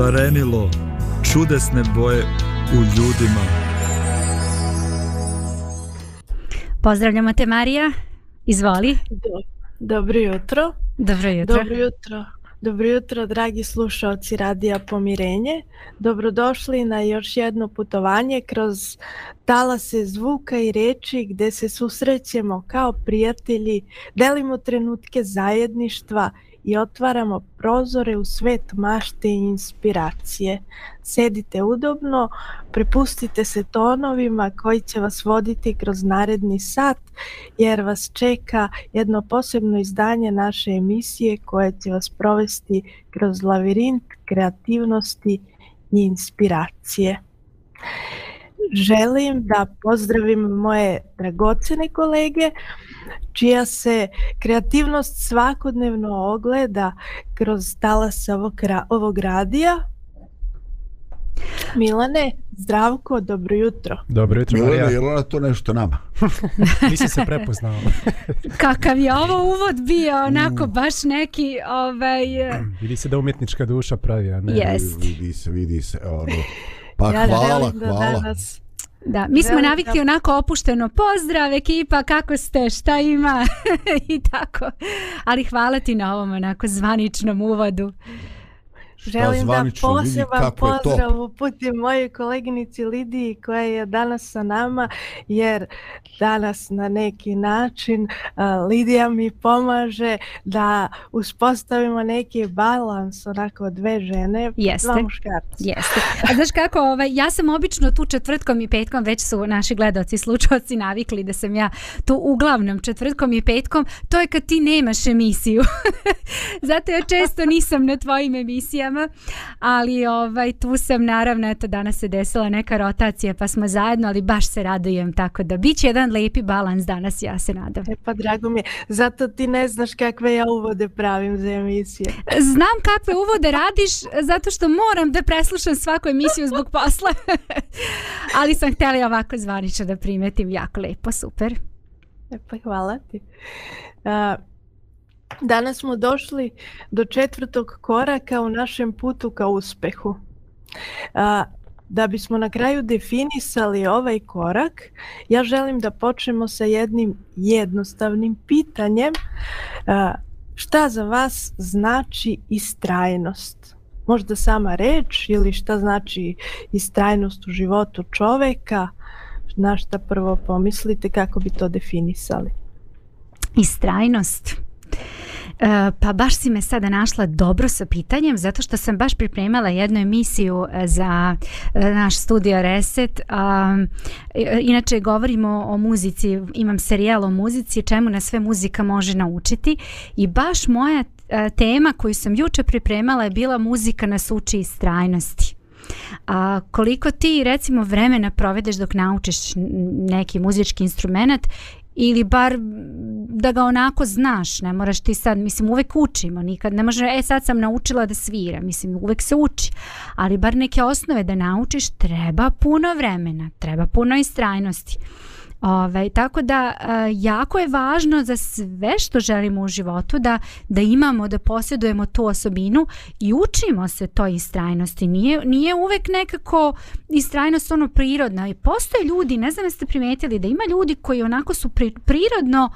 šarenilo čudesne boje u ljudima. Pozdravljamo te, Marija. Izvoli. Dobro jutro. Dobro jutro. Dobro jutro. Dobro jutro, dragi slušalci Radija Pomirenje. Dobrodošli na još jedno putovanje kroz talase zvuka i reči gde se susrećemo kao prijatelji, delimo trenutke zajedništva i otvaramo prozore u svet mašte i inspiracije. Sedite udobno, prepustite se tonovima koji će vas voditi kroz naredni sat, jer vas čeka jedno posebno izdanje naše emisije koje će vas provesti kroz lavirint kreativnosti i inspiracije. Želim da pozdravim moje dragocene kolege, uh, čija se kreativnost svakodnevno ogleda kroz talas ovog, ovog radija. Milane, zdravko, dobro jutro. Dobro jutro, Milane, Marija. Milane, je ona to nešto nama? Nisi se prepoznao. Kakav je ovo uvod bio, onako, mm. baš neki... Ovaj... Vidi se da umjetnička duša pravi, a ne? Jest. Vidi se, vidi se. Ono. Pa ja hvala, hvala. Da danas Da, mi smo Velika... navikli onako opušteno, pozdrav ekipa, kako ste, šta ima i tako. Ali hvala ti na ovom onako zvaničnom uvodu. Hvala. Želim da poseban pozdrav uputim mojoj koleginici Lidiji koja je danas sa nama jer danas na neki način Lidija mi pomaže da uspostavimo neki balans onako dve žene, Jeste. dva muškarca. Jeste. A znaš kako, ovaj, ja sam obično tu četvrtkom i petkom, već su naši gledoci i slučavci navikli da sam ja tu uglavnom četvrtkom i petkom, to je kad ti nemaš emisiju. Zato ja često nisam na tvojim emisijama emisijama, ali ovaj, tu sam naravno, eto danas se desila neka rotacija pa smo zajedno, ali baš se radujem, tako da bit će jedan lepi balans danas, ja se nadam. E pa drago mi je, zato ti ne znaš kakve ja uvode pravim za emisije. Znam kakve uvode radiš, zato što moram da preslušam svaku emisiju zbog posla, ali sam htjela i ovako zvanično da primetim, jako lepo, super. E pa hvala ti. Uh, Danas smo došli do četvrtog koraka u našem putu ka uspehu. A, da bismo na kraju definisali ovaj korak, ja želim da počnemo sa jednim jednostavnim pitanjem. A, šta za vas znači istrajnost? Možda sama reč ili šta znači istrajnost u životu čoveka? Na šta prvo pomislite kako bi to definisali? Istrajnost? Istrajnost? E, pa baš si me sada našla dobro sa pitanjem zato što sam baš pripremala jednu emisiju e, za e, naš studio Reset. Um, inače govorimo o muzici, imam serijal o muzici, čemu nas sve muzika može naučiti i baš moja tema koju sam juče pripremala je bila muzika nas uči iz trajnosti. A koliko ti recimo vremena provedeš dok naučiš neki muzički instrument ili bar da ga onako znaš, ne moraš ti sad, mislim uvek učimo, nikad ne može, e sad sam naučila da svira, mislim uvek se uči, ali bar neke osnove da naučiš treba puno vremena, treba puno istrajnosti. trajnosti. Ove, tako da e, jako je važno za sve što želimo u životu da, da imamo, da posjedujemo tu osobinu i učimo se toj istrajnosti. Nije, nije uvek nekako istrajnost ono prirodna i postoje ljudi, ne znam da ste primetili, da ima ljudi koji onako su pri, prirodno prirodno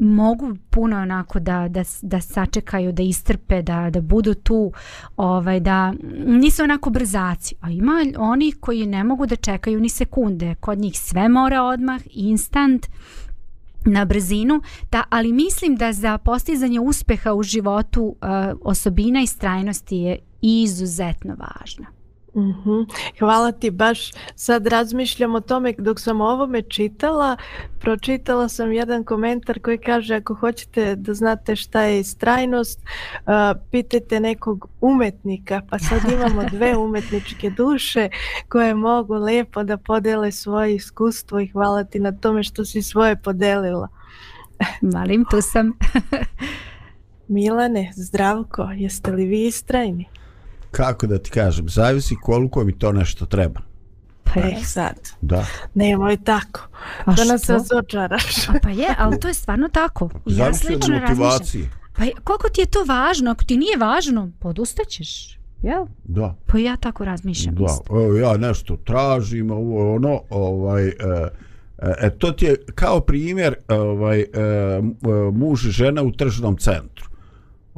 mogu puno onako da, da, da sačekaju, da istrpe, da, da budu tu, ovaj, da nisu onako brzaci. A ima oni koji ne mogu da čekaju ni sekunde. Kod njih sve mora odmah, instant, na brzinu, da, ali mislim da za postizanje uspeha u životu uh, osobina i strajnosti je izuzetno važna. Mm -hmm. Hvala ti baš. Sad razmišljam o tome dok sam o ovome čitala, pročitala sam jedan komentar koji kaže ako hoćete da znate šta je istrajnost, uh, pitajte nekog umetnika, pa sad imamo dve umetničke duše koje mogu lijepo da podele svoje iskustvo i hvala ti na tome što si svoje podelila. Malim, tu sam. Milane, zdravko, jeste li vi istrajni? kako da ti kažem, zavisi koliko mi to nešto treba. Pa e sad. Da. Nemoj tako. A da nas razočaraš. pa je, ali to je stvarno tako. Zavisno ja slično motivacije. Razmišljam. Pa koliko ti je to važno? Ako ti nije važno, podustaćeš. Jel? Da. Pa ja tako razmišljam. Da. Evo, ja nešto tražim, ovo, ono, ovaj... E, e, e to ti je kao primjer ovaj, e, e muž i žena u tržnom centru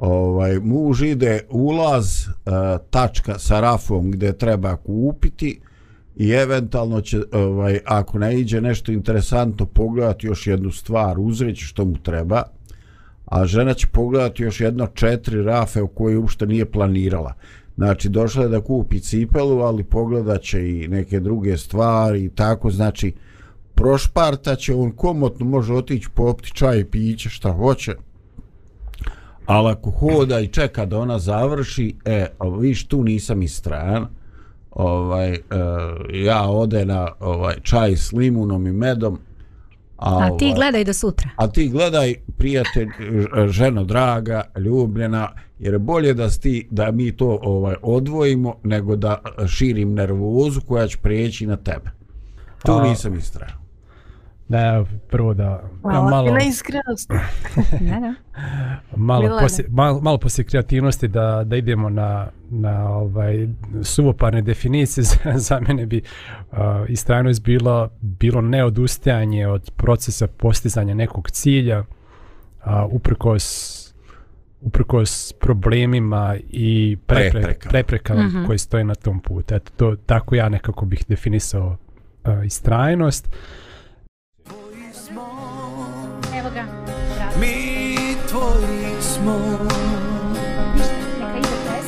ovaj muž ide ulaz e, tačka sa rafom gdje treba kupiti i eventualno će ovaj ako ne iđe nešto interesantno pogledati još jednu stvar uzreći što mu treba a žena će pogledati još jedno četiri rafe u koje uopšte nije planirala znači došla je da kupi cipelu ali pogledat će i neke druge stvari i tako znači prošparta će on komotno može otići popiti čaj i piće šta hoće ali ako hoda i čeka da ona završi, e, viš, tu nisam i stran, ovaj, e, ja ode na ovaj, čaj s limunom i medom, A, a ti ovaj, gledaj do sutra. A ti gledaj, prijatelj, ženo draga, ljubljena, jer je bolje da, sti, da mi to ovaj odvojimo nego da širim nervozu koja će prijeći na tebe. Tu a, nisam istrao. Da, prvo da... Hvala ja, malo... na iskrenost. da, malo, posje, malo, poslije kreativnosti da, da idemo na, na ovaj, suvoparne definicije za, za mene bi uh, istrajnost bilo, bilo neodustajanje od procesa postizanja nekog cilja uh, uprkos uprkos problemima i preprekama prepreka, prepreka mm -hmm. koje stoje na tom putu. Eto, to, tako ja nekako bih definisao uh, istrajnost. Uh,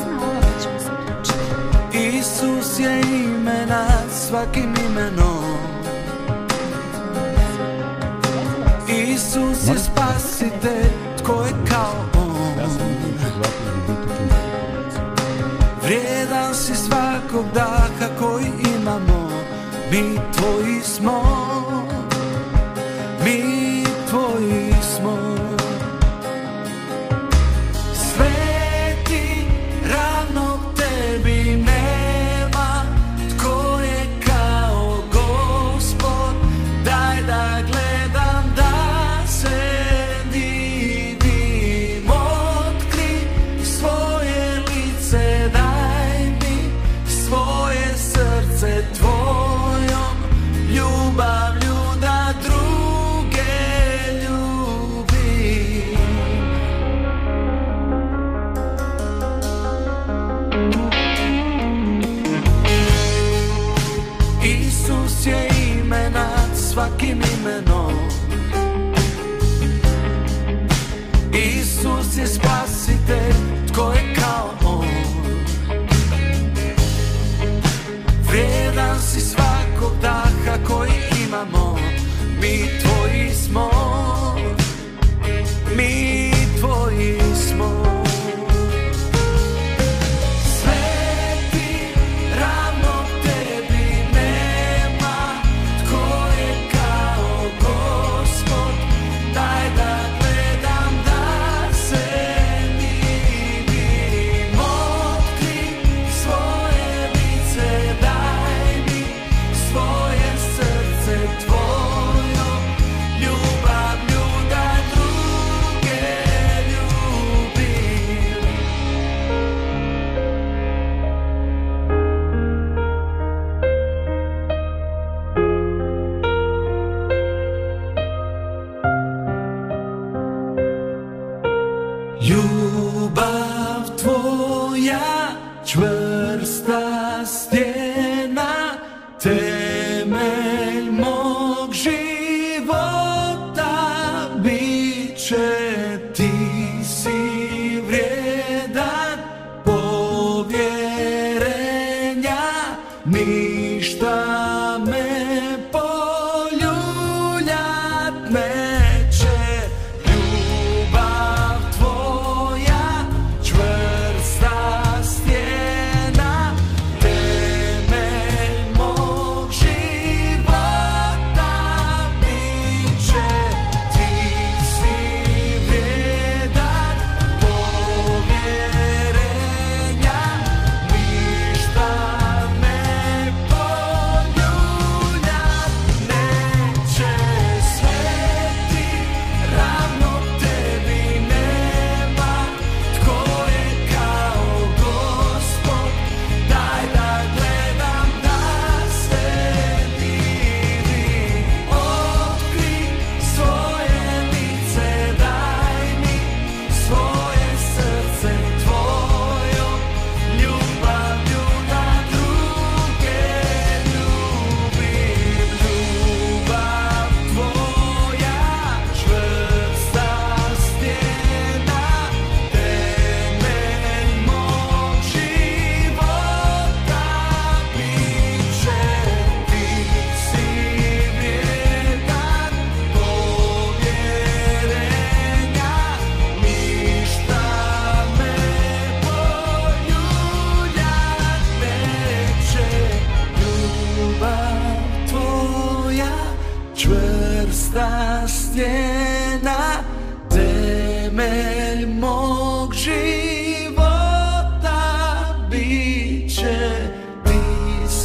smo Isus je ime nad svakim imenom Isus je spasitelj tko je kao On Vrijedan si svakog daha koji imamo Mi tvoji smo Mi tvoji smo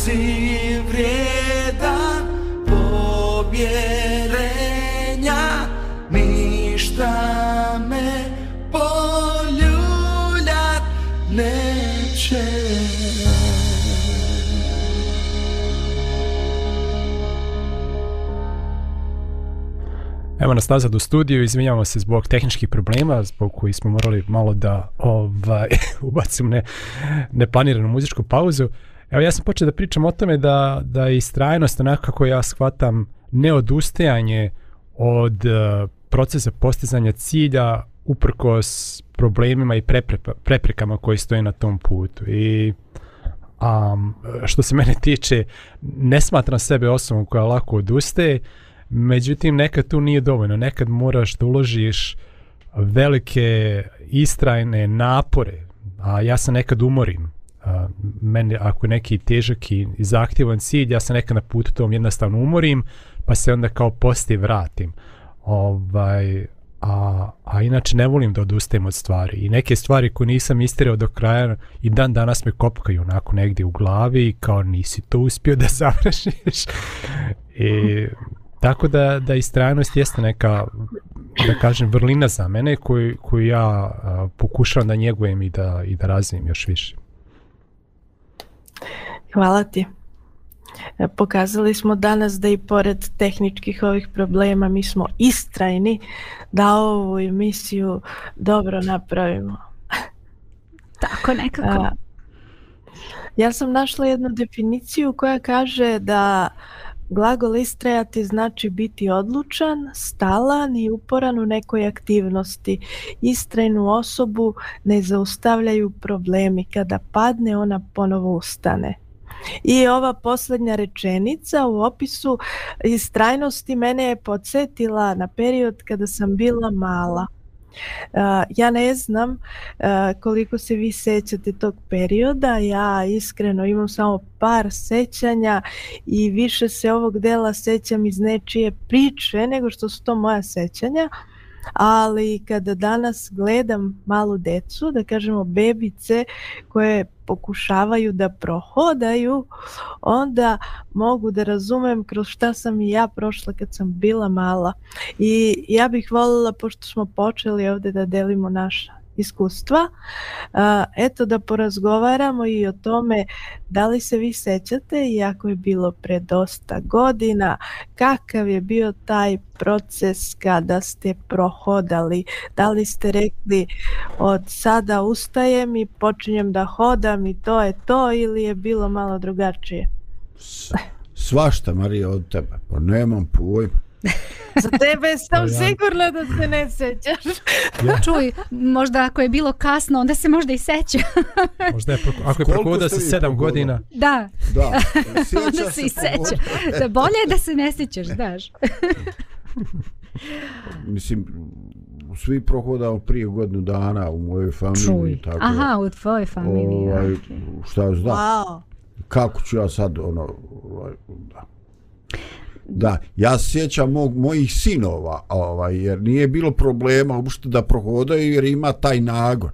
si vrijedan pobjerenja ništa me poljuljat neće Evo nas nazad u studiju, izvinjamo se zbog tehničkih problema, zbog koji smo morali malo da ovaj, ubacimo ne, neplaniranu muzičku pauzu. Evo ja sam počeo da pričam o tome da, da je istrajnost onako kako ja shvatam neodustajanje od uh, procesa postizanja cilja uprko s problemima i preprepa, preprekama koji stoje na tom putu. I um, što se mene tiče, ne smatram sebe osobom koja lako odustaje, međutim nekad tu nije dovoljno. Nekad moraš da uložiš velike istrajne napore, a ja se nekad umorim uh, meni ako je neki težak i zahtjevan cilj, ja se nekad na putu tom jednostavno umorim, pa se onda kao posti vratim. Ovaj, a, a inače ne volim da odustajem od stvari. I neke stvari koje nisam istirao do kraja i dan danas me kopkaju onako negdje u glavi i kao nisi to uspio da završiš. I, tako da, da istrajanost jeste neka da kažem vrlina za mene koju, koju ja a, pokušavam da njegujem i da, i da razvijem još više. Hvala ti. E, pokazali smo danas da i pored tehničkih ovih problema mi smo istrajni da ovu emisiju dobro napravimo. Tako nekako. A, ja sam našla jednu definiciju koja kaže da uh, Glagol istrajati znači biti odlučan, stalan i uporan u nekoj aktivnosti. Istrajnu osobu ne zaustavljaju problemi. Kada padne, ona ponovo ustane. I ova posljednja rečenica u opisu istrajnosti mene je podsjetila na period kada sam bila mala. Ja ne znam koliko se vi sećate tog perioda, ja iskreno imam samo par sećanja i više se ovog dela sećam iz nečije priče nego što su to moja sećanja ali kada danas gledam malu decu, da kažemo bebice koje pokušavaju da prohodaju, onda mogu da razumem kroz šta sam i ja prošla kad sam bila mala. I ja bih volila, pošto smo počeli ovde da delimo naša iskustva. Eto da porazgovaramo i o tome da li se vi sećate i ako je bilo pre dosta godina, kakav je bio taj proces kada ste prohodali, da li ste rekli od sada ustajem i počinjem da hodam i to je to ili je bilo malo drugačije? Svašta, Marija, od tebe. Pa nemam pojma. Za tebe sam pa ja. sigurna da se ne sećaš. Ja. Čuj, možda ako je bilo kasno, onda se možda i seća. Možda je, proko, ako je prokovoda sa sedam godina. Da, da. Seća onda se, se i seća. Da bolje je da se ne sećaš, znaš. Mislim, svi prohodao prije godinu dana u mojoj familiji. Čuj. Tako Aha, u tvojoj familiji. Ovaj, šta je znaš? Wow. Kako ću ja sad, ono, ovaj, da. Da, ja se sjećam mog, mojih sinova, ovaj, jer nije bilo problema uopšte da prohodaju jer ima taj nagon.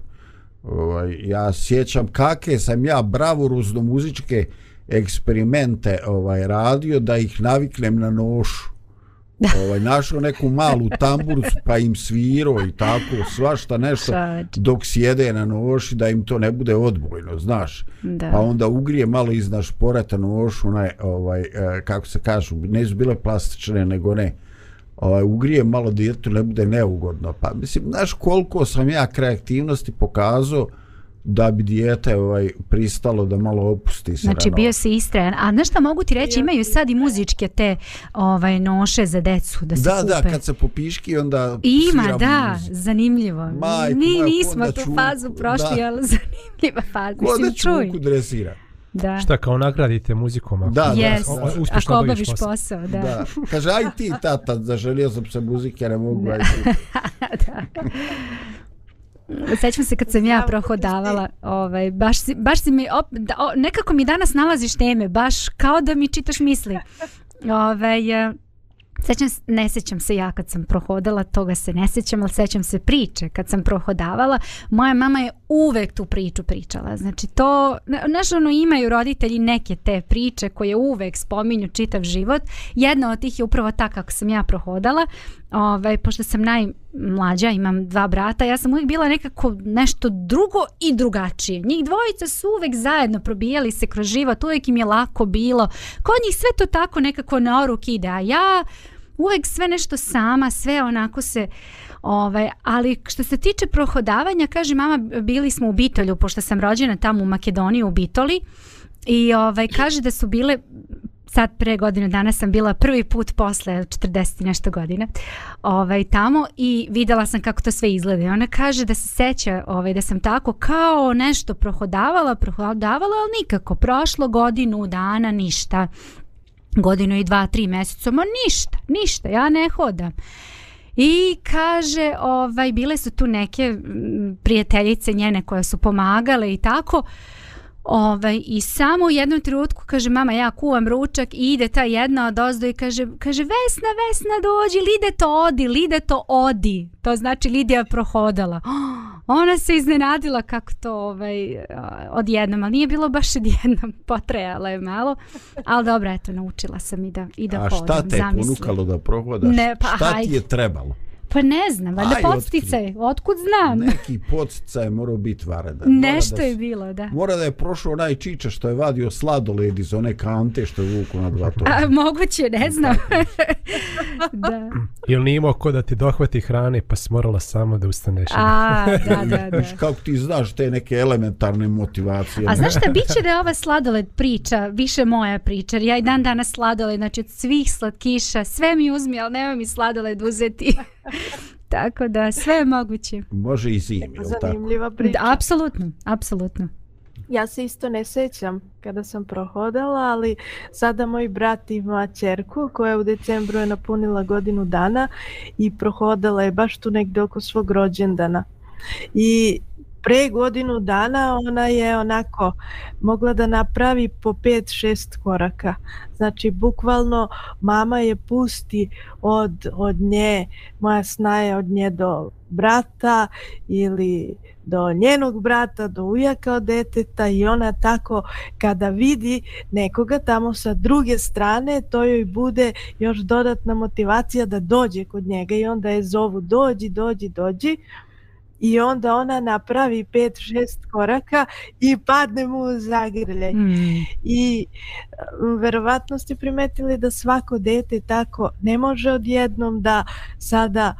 Ovaj, ja sjećam kake sam ja bravoruzno muzičke eksperimente ovaj radio da ih naviknem na nošu ovaj, našao neku malu tamburcu pa im svirao i tako svašta nešto dok sjede na noši da im to ne bude odbojno znaš da. pa onda ugrije malo iznad šporeta nošu ne, ovaj, e, kako se kažu ne su bile plastične nego ne ovaj, ugrije malo djetu ne bude neugodno pa mislim znaš koliko sam ja kreativnosti pokazao da bi dijete ovaj, pristalo da malo opusti se. Znači bio si istrajan. A znaš šta mogu ti reći, imaju sad i muzičke te ovaj, noše za decu da se Da, kupe. da, kad se popiški onda Ima, da, muzi. zanimljivo. Majko, Ni, nismo tu ču... fazu prošli, da. ali zanimljiva faza. Ko da ću uku dresira? Da. Šta, kao nagradite muzikom? Ako da, yes. da. O, ako obaviš posao. posao da. da. Kaže, aj ti, tata, zaželio sam se muzike, ne mogu. Da. Aj, Sećam se kad sam ja prohodavala, ovaj baš si, baš si mi op, da, o, nekako mi danas nalaziš teme, baš kao da mi čitaš misli. Ovaj e, sećam ne sećam se ja kad sam prohodala, toga se ne sećam, ali sećam se priče kad sam prohodavala. Moja mama je uvek tu priču pričala. Znači to naš ono imaju roditelji neke te priče koje uvek spominju čitav život. Jedna od tih je upravo ta kako sam ja prohodala ove, ovaj, pošto sam najmlađa, imam dva brata, ja sam uvijek bila nekako nešto drugo i drugačije. Njih dvojica su uvijek zajedno probijali se kroz život, uvijek im je lako bilo. Kod njih sve to tako nekako na oruk ide, a ja uvijek sve nešto sama, sve onako se... Ovaj, ali što se tiče prohodavanja, kaže mama, bili smo u Bitolju, pošto sam rođena tamo u Makedoniji, u Bitoli, i ovaj, kaže da su bile sad pre godinu dana sam bila prvi put posle 40 nešto godina ovaj, tamo i videla sam kako to sve izgleda. I ona kaže da se seća ovaj, da sam tako kao nešto prohodavala, prohodavala, ali nikako. Prošlo godinu dana ništa. Godinu i dva, tri mjeseca, ma ništa, ništa, ja ne hodam. I kaže, ovaj, bile su tu neke prijateljice njene koje su pomagale i tako. Ovaj, I samo u jednom trenutku kaže mama ja kuvam ručak i ide ta jedna od ozdo i kaže, kaže Vesna, Vesna dođi, Lide to odi, Lide to odi. To znači Lidija prohodala. Oh, ona se iznenadila kako to ovaj, odjednom, ali nije bilo baš odjednom, potrejala je malo. Ali dobro, eto, naučila sam i da, i da A hodim. A šta te je ponukalo da prohodaš? Ne, pa, šta ti je trebalo? Pa ne znam, valjda podsticaj, otkud znam. Neki podsticaj mora biti vareda. Nešto da je bilo, da. Mora da je prošao onaj čiča što je vadio sladoled iz one kante što je vuku na dva toga. A moguće, ne znam. da. Ili nije imao ko da ti dohvati hrane pa si morala samo da ustaneš. A, da, da, da. kako ti znaš te neke elementarne motivacije. A znaš šta, bit će da je ova sladoled priča, više moja priča, ja i dan danas sladoled, znači od svih slatkiša, sve mi uzmi, ali nema mi sladoled uzeti. tako da sve je moguće. Može i zim, je Zanimljiva tako? priča. apsolutno, apsolutno. Ja se isto ne sećam kada sam prohodala, ali sada moj brat ima čerku koja u decembru je napunila godinu dana i prohodala je baš tu negde oko svog rođendana. I pre godinu dana ona je onako mogla da napravi po 5-6 koraka. Znači, bukvalno mama je pusti od, od nje, moja snaja od nje do brata ili do njenog brata, do ujaka od deteta i ona tako kada vidi nekoga tamo sa druge strane, to joj bude još dodatna motivacija da dođe kod njega i onda je zovu dođi, dođi, dođi i onda ona napravi pet, šest koraka i padne mu u zagrlje. Mm. I e, verovatno ste primetili da svako dete tako ne može odjednom da sada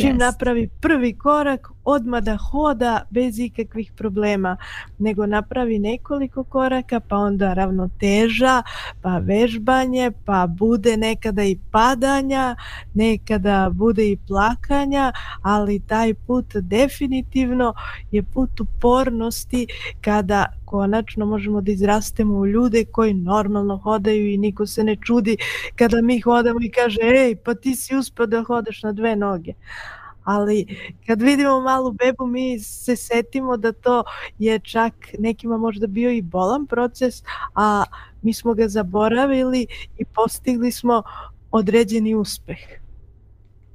čim yes. napravi prvi korak, odma da hoda bez ikakvih problema, nego napravi nekoliko koraka, pa onda ravnoteža, pa vežbanje, pa bude nekada i padanja, nekada bude i plakanja, ali taj put definitivno je put upornosti kada konačno možemo da izrastemo u ljude koji normalno hodaju i niko se ne čudi kada mi hodamo i kaže ej pa ti si uspio da hodaš na dve noge ali kad vidimo malu bebu mi se setimo da to je čak nekima možda bio i bolan proces, a mi smo ga zaboravili i postigli smo određeni uspeh.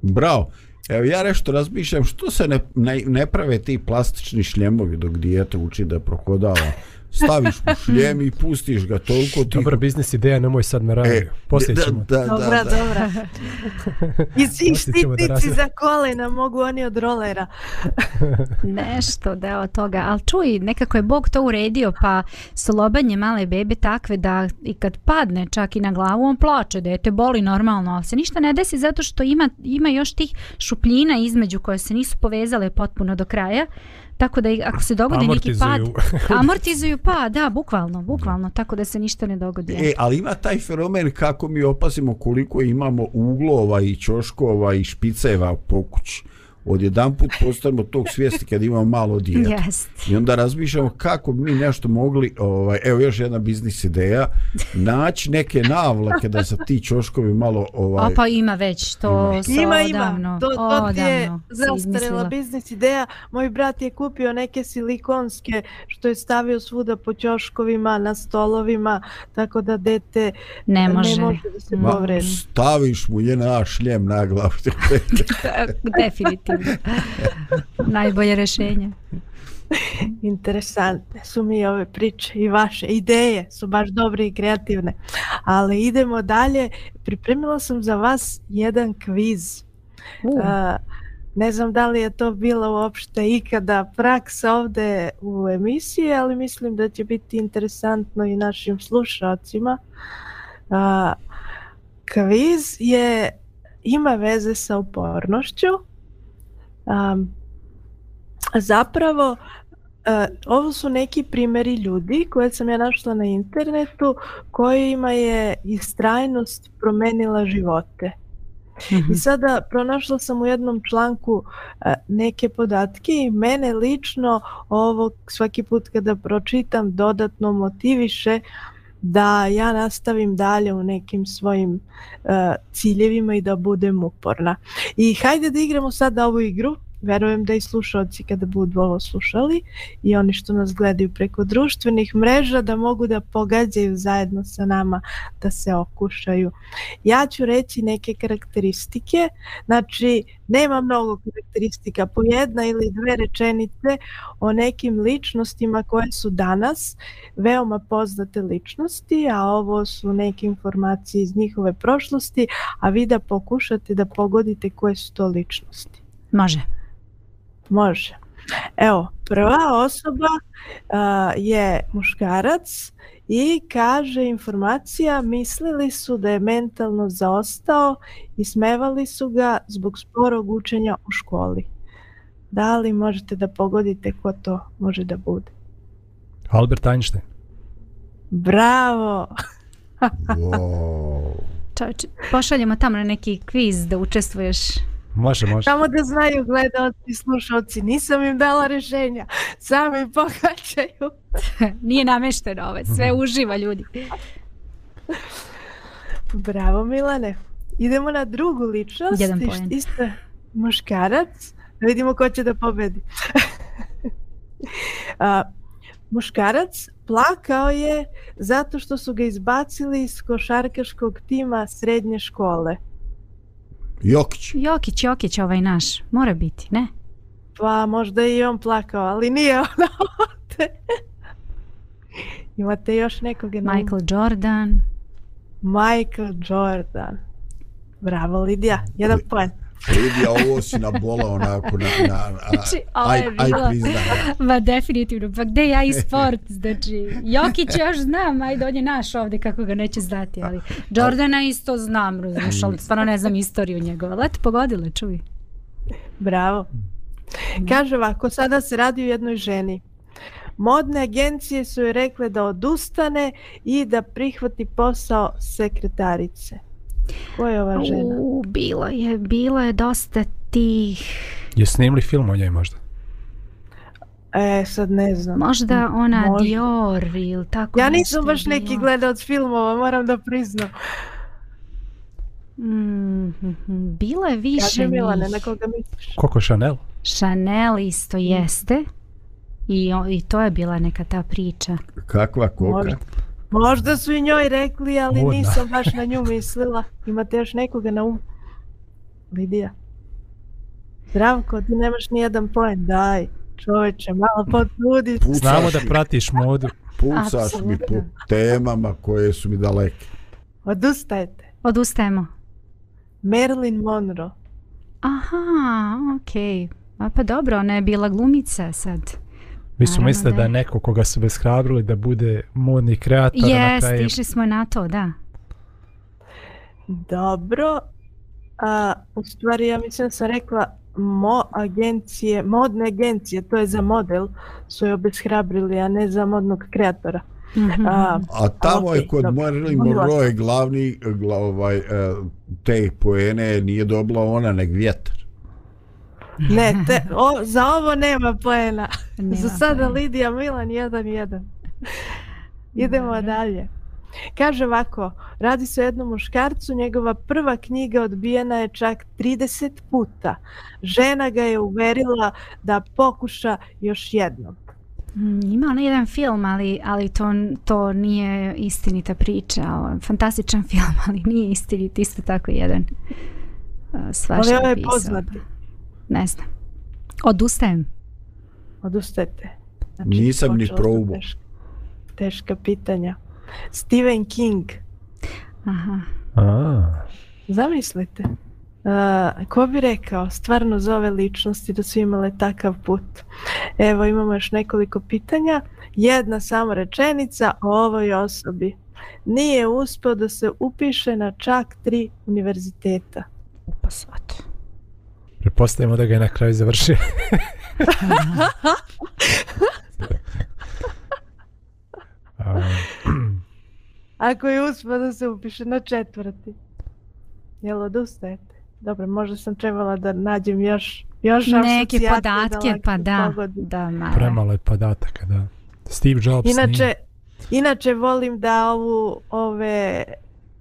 Bravo. Evo ja nešto razmišljam, što se ne, ne, ne prave ti plastični šljemovi dok dijete uči da prohodava staviš u šljem i pustiš ga toliko ti... Dobar biznis ideja, nemoj sad na e, radiju. E, Poslije ćemo. Da, da, dobra, da. dobra. I svi štitnici za kolena mogu oni od rolera. Nešto deo toga. Ali čuj, nekako je Bog to uredio, pa slobanje male bebe takve da i kad padne čak i na glavu, on plače, dete boli normalno, ali se ništa ne desi zato što ima, ima još tih šupljina između koje se nisu povezale potpuno do kraja. Tako da ako se dogodi neki pad, amortizuju pa, da, bukvalno, bukvalno, tako da se ništa ne dogodi. E, ali ima taj fenomen kako mi opazimo koliko imamo uglova i čoškova i špiceva po kući odjedan put postavimo tog svijesti kad imamo malo dijete. Yes. I onda razmišljamo kako bi mi nešto mogli, ovaj, evo još jedna biznis ideja, naći neke navlake da sa ti čoškovi malo... Ovaj, A pa ima već to ima. Ima, ima. Odavno. To, to odavno je zastarela biznis ideja. Moj brat je kupio neke silikonske što je stavio svuda po čoškovima, na stolovima, tako da dete ne može, ne može da se povredi. Staviš mu jedan šljem na glavu. Definitivno. Najbolje rešenje. Interesantne su mi ove priče i vaše ideje su baš dobre i kreativne. Ali idemo dalje. Pripremila sam za vas jedan kviz. Uh. Ne znam da li je to bila uopšte ikada praksa ovde u emisiji, ali mislim da će biti interesantno i našim slušalcima. Kviz je ima veze sa upornošću. Um, zapravo, uh, ovo su neki primjeri ljudi koje sam ja našla na internetu kojima je istrajnost promenila živote. I mhm. sada pronašla sam u jednom članku e, neke podatke i mene lično ovo svaki put kada pročitam dodatno motiviše uh, da ja nastavim dalje u nekim svojim uh, ciljevima i da budem uporna. I hajde da igramo sada ovu igru verujem da i slušalci kada budu ovo slušali i oni što nas gledaju preko društvenih mreža da mogu da pogađaju zajedno sa nama da se okušaju. Ja ću reći neke karakteristike, znači nema mnogo karakteristika, po jedna ili dve rečenice o nekim ličnostima koje su danas veoma poznate ličnosti, a ovo su neke informacije iz njihove prošlosti, a vi da pokušate da pogodite koje su to ličnosti. Može. Može. Evo, prva osoba a, je muškarac i kaže informacija mislili su da je mentalno zaostao i smevali su ga zbog sporog učenja u školi. Da li možete da pogodite ko to može da bude? Albert Einstein. Bravo! wow. Čovječe, pošaljamo tamo na neki kviz da učestvuješ Može, može. Samo da znaju gledalci, slušalci, nisam im dala rešenja, sami pohaćaju. Nije namešteno ove, sve mhm. uživa ljudi. Bravo Milane. Idemo na drugu ličnost. Jedan poen. Isto muškarac. Da vidimo ko će da pobedi. uh, muškarac plakao je zato što su ga izbacili iz košarkaškog tima srednje škole. Jokić. Jokić, Jokić, ovaj naš. Mora biti, ne? Pa, možda i on plakao, ali nije ono ovde. Imate još nekog? Jednom... Michael Jordan. Michael Jordan. Bravo, Lidija. Jedan poen. Lidija, ovo si na bola onako na, na, na znači, aj, aj priznaj. Ma definitivno, pa gde ja i sport, znači, Jokić još znam, ajde, on je naš ovde, kako ga neće znati, ali Jordana isto znam, razumiješ, ali stvarno ne znam istoriju njegova. Leto pogodile, čuvi. Bravo. Mm. Kaže ovako, sada se radi o jednoj ženi. Modne agencije su joj rekle da odustane i da prihvati posao sekretarice. Ko je ova žena? U, bila je, bila je dosta tih... Je snimli film o njoj možda? E, sad ne znam. Možda ona Možda. Dior ili tako Ja nisam baš bila. neki gledalac filmova, moram da priznam. Mm, bila je više ja Milane, njih. na koga misliš? Koko Chanel? Chanel isto mm. jeste. I, I to je bila neka ta priča. Kakva koka? Možda. Možda su i njoj rekli, ali Buna. nisam baš na nju mislila. Imate još nekoga na umu? Lidija. Zdravko, ti nemaš ni jedan poen, daj. Čoveče, malo potrudi. Znamo da pratiš modu. Pucaš Absolutno. mi po temama koje su mi daleke. Odustajete. Odustajemo. Marilyn Monroe. Aha, okej. Okay. Pa dobro, ona je bila glumica sad. Mi smo mislili da je neko koga su beshrabrili da bude modni kreator. Jes, kraju... išli smo na to, da. Dobro. A, u stvari, ja mislim da sam rekla mo agencije, modne agencije, to je za model, su je obeshrabrili, a ne za modnog kreatora. Mm -hmm. a, a tamo okay, je kod Marilyn Monroe glavni, gla, ovaj, e, te poene nije dobila ona, nek vjetar. Ne, te, o, za ovo nema poena. Nema za sada Lidija Milan 1-1. Idemo Dobro. dalje. Kaže ovako, radi se o jednom muškarcu, njegova prva knjiga odbijena je čak 30 puta. Žena ga je uverila da pokuša još jednom. Mm, ima ono jedan film, ali, ali to, to nije istinita priča. Fantastičan film, ali nije istinit. Isto tako jedan svašta pisao. Ali ovo ovaj je poznat ne znam. Odustajem. Odustajte. Znači, Nisam ni probao. Teška, teška pitanja. Stephen King. Aha. A. Zamislite. Uh, ko bi rekao stvarno za ove ličnosti da su imale takav put? Evo imamo još nekoliko pitanja. Jedna samo rečenica o ovoj osobi. Nije uspio da se upiše na čak tri univerziteta. Upasovati. Prepostavimo da ga je na kraju završio. Ako je uspio da se upiše na četvrti. Jel odustajete? Dobro, možda sam trebala da nađem još, još Neke podatke, da pa da. Pogodim. da mara. Premalo je podataka, da. Steve Jobs Inače, nije. Inače volim da ovu ove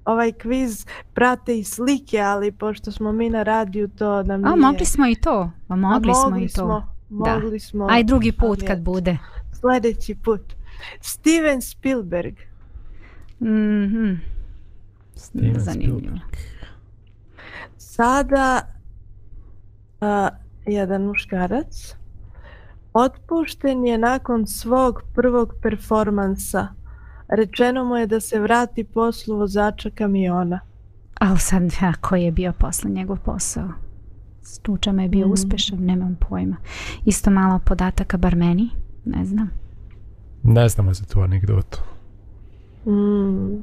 ovaj kviz prate i slike, ali pošto smo mi na radiju to nam nije... A mogli smo i to, a mogli, a mogli smo i to. Mogli da. smo. Aj drugi put kad bude. Sljedeći put. Steven Spielberg. Mhm. Mm Zanimljivo. Sada uh, jedan muškarac otpušten je nakon svog prvog performansa rečeno mu je da se vrati poslu vozača kamiona. A sad, a koji je bio posle njegov posao? Stuča me je bio mm. uspešan, nemam pojma. Isto malo podataka bar meni, ne znam. Ne znamo za tu anegdotu. Mm.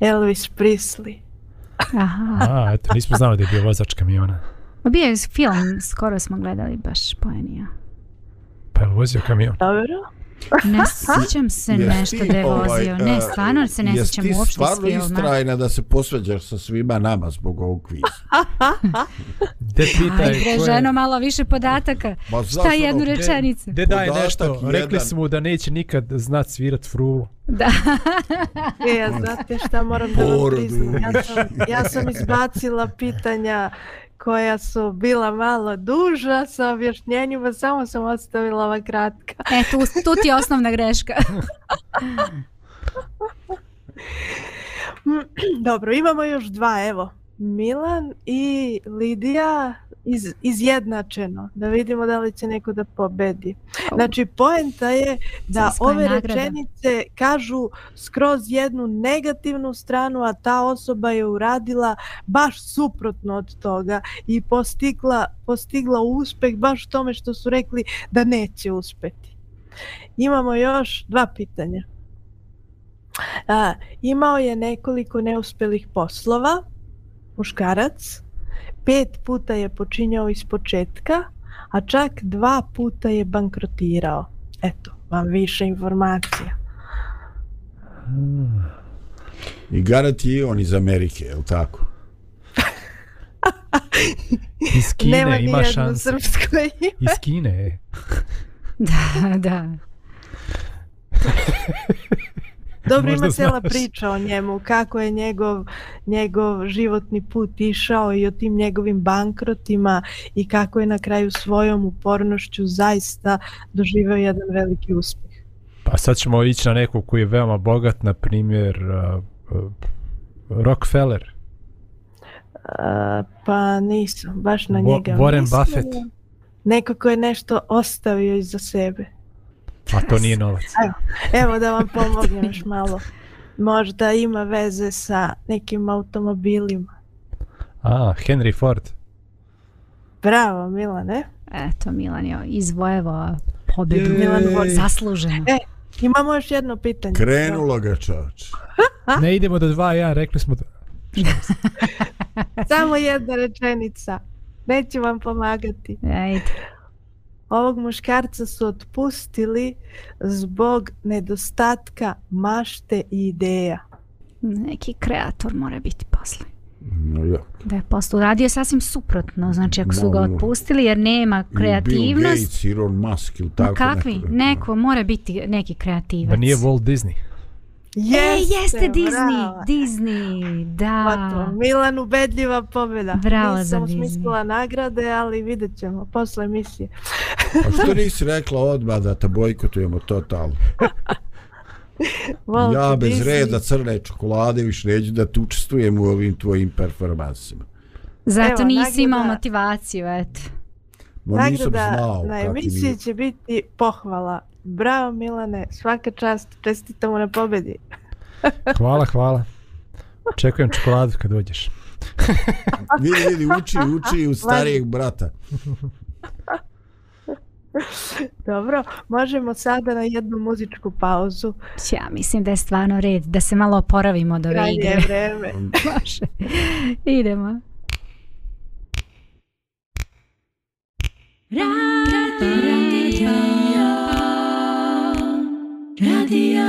Elvis Prisli. Aha. A, eto, nismo znali da je bio vozač kamiona. Bio je film, skoro smo gledali baš pojenija. Pa je vozio kamion? Dobro. Ne sjećam se jes nešto da je ovaj, vozio. Ne, e, stvarno se ne sjećam uopšte s filma. Jesi ti stvarno istrajna da se posveđaš sa svima nama zbog ovog kviza? De pitaj. Aj, bre, ženo, malo više podataka. Ma, Šta jednu rečenicu? De, daj nešto. Jedan... Rekli smo da neće nikad znat svirat frulu. Da. e, ja znate šta moram Porodu. da vam priznam. Ja sam, ja sam izbacila pitanja koja su bila malo duža sa objašnjenjima, samo sam ostavila ova kratka. E, tu, tu ti je osnovna greška. Dobro, imamo još dva, evo. Milan i Lidija iz, izjednačeno. Da vidimo da li će neko da pobedi. Znači, poenta je da Zaskoj ove nagrada. rečenice kažu skroz jednu negativnu stranu, a ta osoba je uradila baš suprotno od toga i postigla, postigla uspeh baš tome što su rekli da neće uspeti. Imamo još dva pitanja. A, imao je nekoliko neuspelih poslova, muškarac, pet puta je počinjao iz početka, a čak dva puta je bankrotirao. Eto, vam više informacija. Hmm. I Garat je on iz Amerike, je li tako? iz Kine Nema ima šanse. Nema Iz Kine je. da, da. Dobro ima cijela priča o njemu, kako je njegov, njegov životni put išao i o tim njegovim bankrotima i kako je na kraju svojom upornošću zaista doživio jedan veliki uspjeh. Pa sad ćemo ići na nekog koji je veoma bogat, na primjer uh, uh Rockefeller. Uh, pa nisam, baš na njega. Warren Buffett. Neko ko je nešto ostavio iza sebe. Pa to nije novac. Evo, evo da vam pomognem još malo. Možda ima veze sa nekim automobilima. A, Henry Ford. Bravo, Milane. Eto, Milan je izvojevao pobedu. Milan Ford zasluženo. E, imamo još jedno pitanje. Krenulo ga čač. Ne idemo do dva, ja, rekli smo da... Samo jedna rečenica. Neću vam pomagati. Ajde ovog muškarca su otpustili zbog nedostatka mašte i ideja. Neki kreator mora biti posle. No, ja. Da je posto uradio sasvim suprotno, znači ako su ga otpustili jer nema kreativnost. Bill Gates, Elon Musk ili pa tako. Kakvi? Neko, neko mora biti neki kreativac. Pa nije Walt Disney. Yes, e, jeste Disney, brava. Disney, da. Pa Milan ubedljiva pobjeda. Brava Nisam za Disney. Nisam smislila nagrade, ali vidjet ćemo posle emisije. A što nisi rekla odmah da te bojkotujemo totalno? Volte ja bez Disney. reda crne čokolade više neću da tu učestvujem u ovim tvojim performansima. Zato Evo, nisi nagrada... imao motivaciju, eto. Ma nisam Nagrada znao na emisiji mi... će biti pohvala. Bravo Milane, svaka čast, čestitamo na pobedi. hvala, hvala. Očekujem čokoladu kad dođeš. vidi, vidi, uči, uči u starijeg brata. Dobro, možemo sada na jednu muzičku pauzu. Ja mislim da je stvarno red da se malo oporavimo do ove igre. Kraj je vreme. Može. Idemo. Radio. Radio.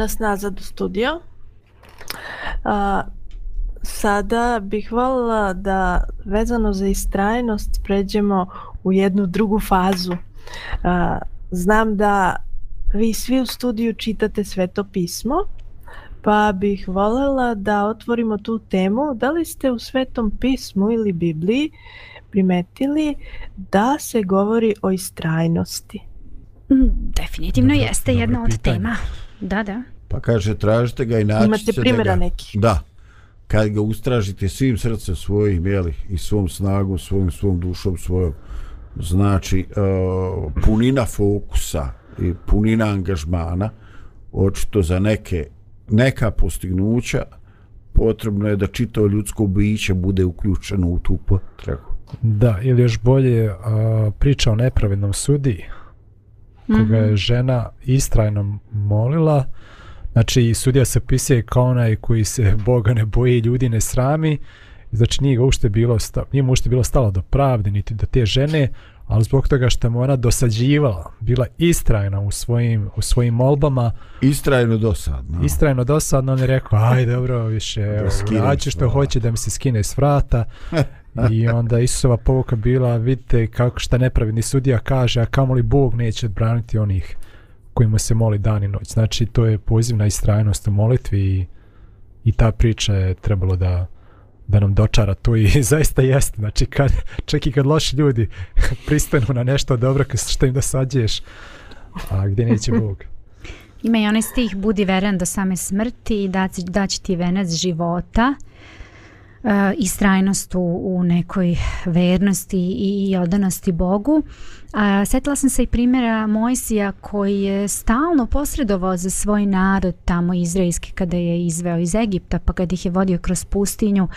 nas nazad u studio. A, sada bih voljela da vezano za istrajnost pređemo u jednu drugu fazu. A, znam da vi svi u studiju čitate sveto pismo, pa bih voljela da otvorimo tu temu. Da li ste u svetom pismu ili Bibliji primetili da se govori o istrajnosti? Mm, definitivno dobro, jeste dobro jedna pitanje. od tema. Da, da. Pa kaže, tražite ga i naći Imate ćete primjera da ga, neki. Da. Kad ga ustražite svim srcem svojim, jeli, i svom snagom, svojim, svom dušom, svojom, znači, uh, punina fokusa i punina angažmana, očito za neke, neka postignuća, potrebno je da čito ljudsko biće bude uključeno u tu potragu. Da, ili još bolje uh, priča o nepravednom sudiji koga mhm. je žena istrajno molila znači sudija se pisuje kao onaj koji se Boga ne boje i ljudi ne srami znači nije ga ušte bilo stalo, nije mu ušte bilo stalo do pravde niti do te žene ali zbog toga što mu ona dosađivala bila istrajna u svojim, u svojim molbama istrajno dosadno istrajno dosadno on je rekao ajde dobro više evo, što hoće da mi se skine s vrata I onda Isusova povuka bila, vidite kako šta nepravedni sudija kaže, a kamo li Bog neće odbraniti onih kojima se moli dan i noć. Znači to je pozivna istrajnost u molitvi i, i ta priča je trebalo da, da nam dočara tu i zaista jeste. Znači kad, čak i kad loši ljudi pristanu na nešto dobro što im dosađeš, a gdje neće Bog. Ima i onaj stih, budi veren do same smrti i da, da će ti venac života. Uh, uh, e, istrajnost u, u nekoj vernosti i, i odanosti Bogu. Uh, setila sam se i primjera Mojsija koji je stalno posredovao za svoj narod tamo izraelski kada je izveo iz Egipta pa kad ih je vodio kroz pustinju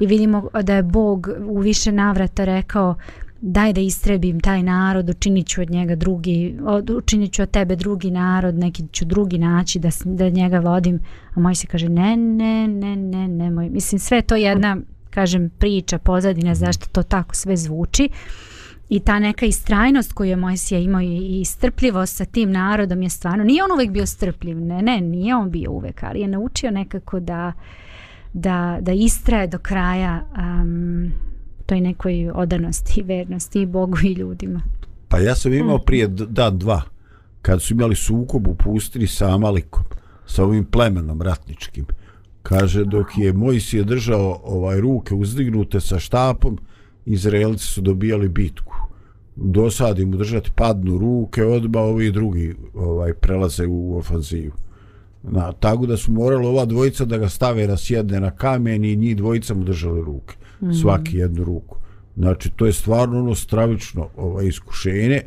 i vidimo da je Bog u više navrata rekao daj da istrebim taj narod, učinit ću od njega drugi, od, učinit ću od tebe drugi narod, neki ću drugi naći da, da njega vodim. A moj se kaže, ne, ne, ne, ne, ne, moj. Mislim, sve to jedna, kažem, priča, pozadina, zašto to tako sve zvuči. I ta neka istrajnost koju je Mojsija imao i strpljivost sa tim narodom je stvarno, nije on uvek bio strpljiv, ne, ne, nije on bio uvek, ali je naučio nekako da, da, da istraje do kraja um, toj nekoj odanosti i vernosti i Bogu i ljudima. Pa ja sam imao mm. prije dan dva, kad su imali sukob u pustini sa Amalikom, sa ovim plemenom ratničkim. Kaže, dok je Mojsi je držao ovaj ruke uzdignute sa štapom, Izraelci su dobijali bitku. Dosadi mu držati padnu ruke, odba ovi drugi ovaj prelaze u ofanzivu. Na, tako da su morali ova dvojica da ga stave na sjedne na kamen i njih dvojica mu držali ruke. -hmm. svaki jednu ruku. Znači, to je stvarno ono stravično ovaj, iskušenje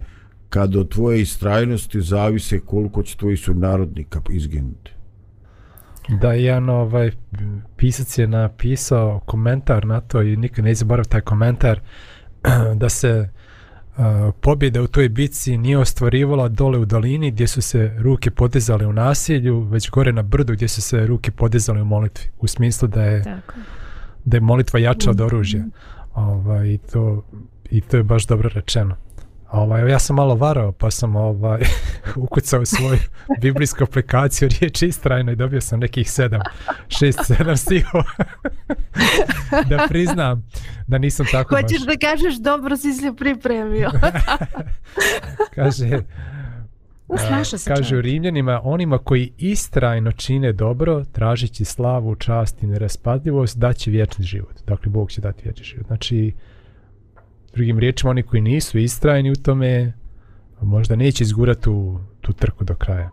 kad od tvoje istrajnosti zavise koliko će tvoji sunarodnika izginuti. Da, jedan ovaj, pisac je napisao komentar na to i nikad ne zaborav taj komentar da se uh, pobjeda u toj bici nije ostvarivala dole u dolini gdje su se ruke podizale u nasilju, već gore na brdu gdje su se ruke podizale u molitvi. U smislu da je... Tako da je molitva jača od mhm. oružja. Ovaj, i, to, I to je baš dobro rečeno. Ovaj, ja sam malo varao, pa sam ovaj, ukucao svoju biblijsku aplikaciju riječi istrajno i dobio sam nekih sedam, šest, sedam stiho. da priznam da nisam tako Hoćeš baš... Hoćeš da kažeš dobro si se pripremio. Kaže, Uslaša e, se Kaže čovjek. u Rimljanima, onima koji istrajno čine dobro, tražići slavu, čast i neraspadljivost, daće vječni život. Dakle, Bog će dati vječni život. Znači, drugim riječima, oni koji nisu istrajni u tome, možda neće izgurati tu, tu trku do kraja.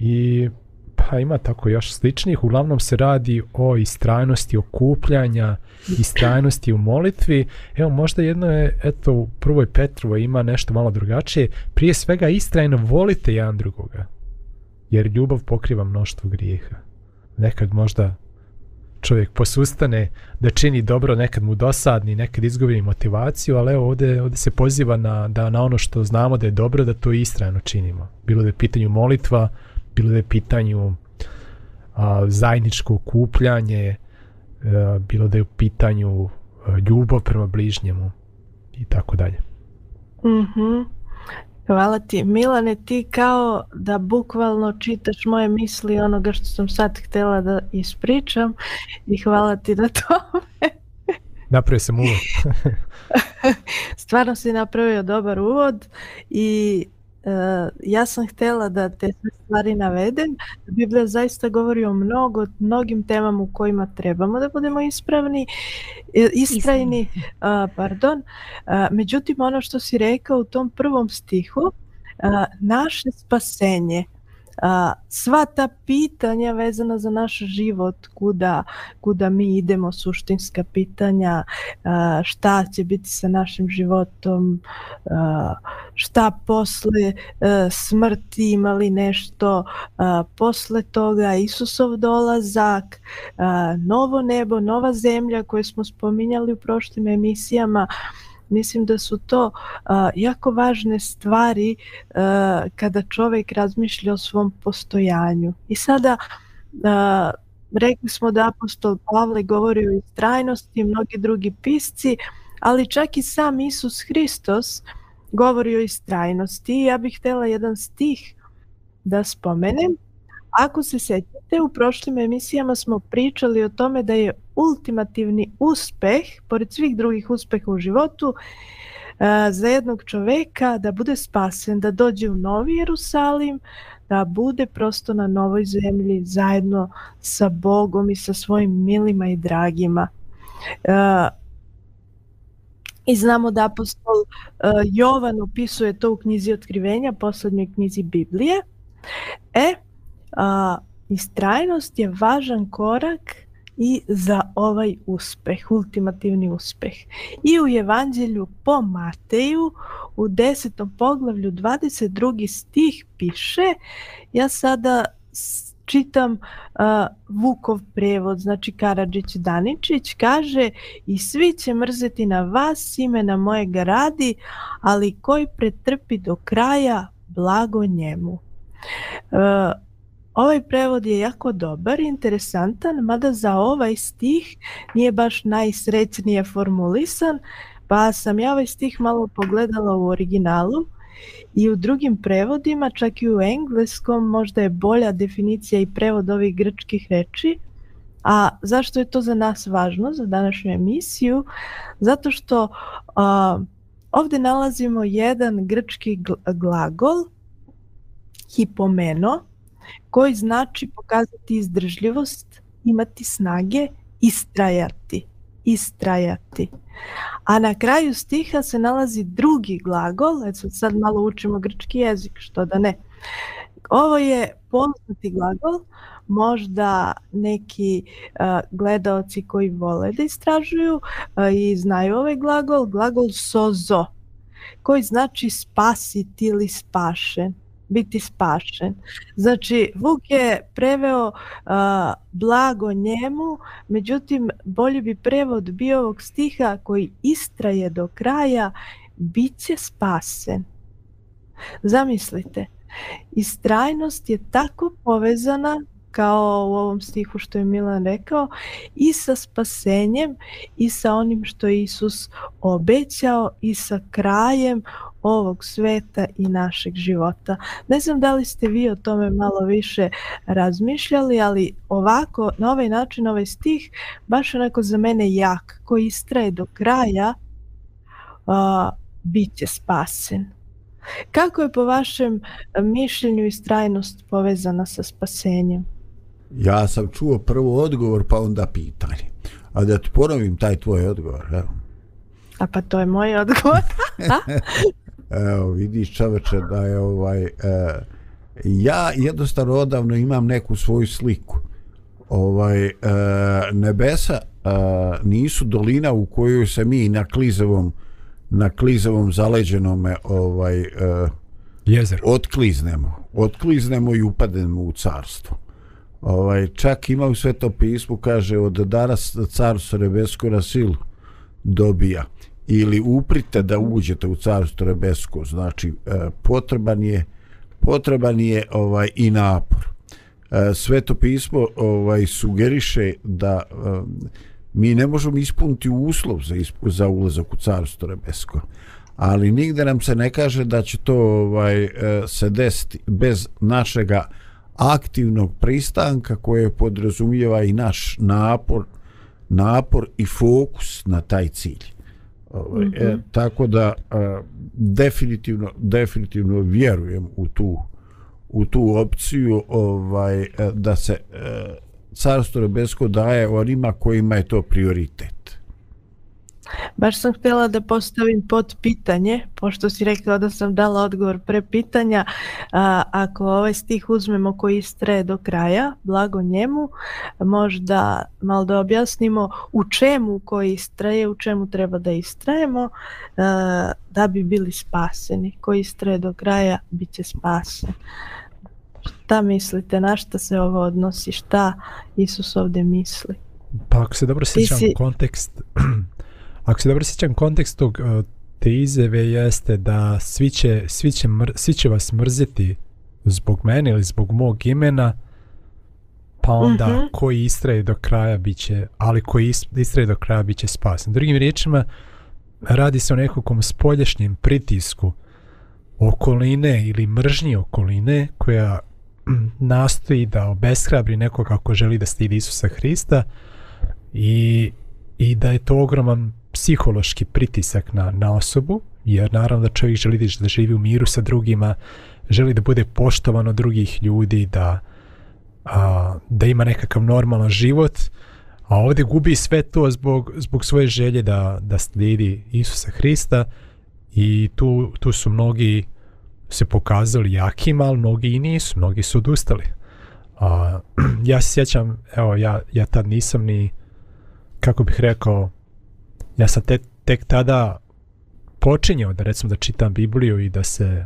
I pa ima tako još sličnih, uglavnom se radi o istrajnosti okupljanja, istrajnosti u molitvi. Evo možda jedno je, eto u prvoj Petrovoj ima nešto malo drugačije, prije svega istrajno volite jedan drugoga, jer ljubav pokriva mnoštvo grijeha. Nekad možda čovjek posustane da čini dobro, nekad mu dosadni, nekad izgubi motivaciju, ali evo ovdje, ovdje se poziva na, da na ono što znamo da je dobro, da to istrajno činimo. Bilo da je pitanju molitva, bilo da je pitanju zajedničko okupljanje, bilo da je u pitanju e, e, ljubav prema bližnjemu i tako dalje. Mm -hmm. Hvala ti. Milane, ti kao da bukvalno čitaš moje misli onoga što sam sad htjela da ispričam i hvala ti na tome. Napravio sam uvod. Stvarno si napravio dobar uvod i Eh, ja sam htjela da te stvari navedem. Biblija zaista govori o mnogo, mnogim temama u kojima trebamo da budemo ispravni, istrajni, a, pardon. A, međutim, ono što si rekao u tom prvom stihu, a, naše spasenje, a, sva ta pitanja vezana za naš život, kuda, kuda mi idemo, suštinska pitanja, a, šta će biti sa našim životom, a, šta posle a, e, smrti imali nešto, a, posle toga Isusov dolazak, a, novo nebo, nova zemlja koje smo spominjali u prošlim emisijama, a, mislim da su to uh, jako važne stvari uh, kada čovjek razmišlja o svom postojanju. I sada uh, rekli smo da apostol Pavle govori o istrajnosti, mnogi drugi pisci, ali čak i sam Isus Hristos govori o istrajnosti. Ja bih htjela jedan stih da spomenem. Ako se sjećate, u prošlim emisijama smo pričali o tome da je ultimativni uspeh, pored svih drugih uspeha u životu, eh, za jednog čoveka da bude spasen, da dođe u Novi Jerusalim, da bude prosto na novoj zemlji zajedno sa Bogom i sa svojim milima i dragima. Eh, I znamo da apostol eh, Jovan opisuje to u knjizi Otkrivenja, poslednjoj knjizi Biblije. E, uh, istrajnost je važan korak i za ovaj uspeh, ultimativni uspeh. I u Evanđelju po Mateju u desetom poglavlju 22. stih piše, ja sada čitam uh, Vukov prevod, znači Karadžić Daničić, kaže i svi će mrzeti na vas imena mojega radi, ali koji pretrpi do kraja blago njemu. Uh, Ovaj prevod je jako dobar, interesantan, mada za ovaj stih nije baš najsrećnije formulisan, pa sam ja ovaj stih malo pogledala u originalu i u drugim prevodima, čak i u engleskom, možda je bolja definicija i prevod ovih grčkih reči. A zašto je to za nas važno, za današnju emisiju? Zato što uh, ovdje nalazimo jedan grčki glagol, hipomeno, koji znači pokazati izdržljivost, imati snage, istrajati, istrajati. A na kraju stiha se nalazi drugi glagol, eto sad malo učimo grčki jezik, što da ne. Ovo je poznati glagol, možda neki uh, gledaoci koji vole da istražuju uh, i znaju ovaj glagol, glagol sozo, koji znači spasiti ili spašen biti spašen. Znači, Vuk je preveo uh, blago njemu, međutim, bolji bi prevod bio ovog stiha koji istraje do kraja, bit će spasen. Zamislite, istrajnost je tako povezana kao u ovom stihu što je Milan rekao, i sa spasenjem, i sa onim što je Isus obećao, i sa krajem ovog sveta i našeg života. Ne znam da li ste vi o tome malo više razmišljali, ali ovako, na ovaj način, ovaj stih, baš onako za mene jak, koji istraje do kraja, uh, bit će spasen. Kako je po vašem mišljenju istrajnost povezana sa spasenjem? Ja sam čuo prvo odgovor, pa onda pitanje. A da ti ponovim taj tvoj odgovor, evo. A pa to je moj odgovor. Evo, vidiš čoveče da je ovaj... E, ja jednostavno odavno imam neku svoju sliku. Ovaj, e, nebesa e, nisu dolina u kojoj se mi na klizavom na klizavom zaleđenome ovaj e, jezer otkliznemo otkliznemo i upademo u carstvo ovaj čak ima u sveto pismu kaže od dara carstvo rebesko na silu dobija ili uprite da uđete u carstvo nebesko znači e, potreban je potreban je ovaj i napor e, sveto pismo ovaj sugeriše da e, mi ne možemo ispuniti uslov za ispu, za ulazak u carstvo nebesko ali nigde nam se ne kaže da će to ovaj e, se desiti bez našega aktivnog pristanka koje podrazumijeva i naš napor napor i fokus na taj cilj ovaj, mm -hmm. e, mhm. tako da a, definitivno definitivno vjerujem u tu u tu opciju ovaj e, da se e, carstvo nebesko daje onima kojima je to prioritet Baš sam htjela da postavim pod pitanje, pošto si rekla da sam dala odgovor pre pitanja. A, ako ovaj stih uzmemo koji istre do kraja, blago njemu, možda malo da objasnimo u čemu koji istraje, u čemu treba da istrajemo a, da bi bili spaseni. Koji istre do kraja, bit će spasen. Šta mislite, na šta se ovo odnosi, šta Isus ovde misli? Pa ako se dobro sjećam, si... kontekst Ako se dobro sjećam kontekst tog e, te izjave jeste da svi će, svi, će mr, svi će vas mrziti zbog mene ili zbog mog imena pa onda mm -hmm. koji istraje do kraja bit će, ali koji istraje do kraja bit će spasen. Drugim riječima radi se o nekom spolješnjem pritisku okoline ili mržnji okoline koja mm, nastoji da obeshrabri nekoga ako želi da stidi Isusa Hrista i, i da je to ogroman psihološki pritisak na, na osobu, jer naravno da čovjek želi da živi u miru sa drugima, želi da bude poštovan od drugih ljudi, da, a, da ima nekakav normalan život, a ovdje gubi sve to zbog, zbog svoje želje da, da slidi Isusa Hrista i tu, tu su mnogi se pokazali jakim, ali mnogi i nisu, mnogi su odustali. A, ja se sjećam, evo, ja, ja tad nisam ni, kako bih rekao, ja sam te, tek tada počinjao da recimo da čitam Bibliju i da se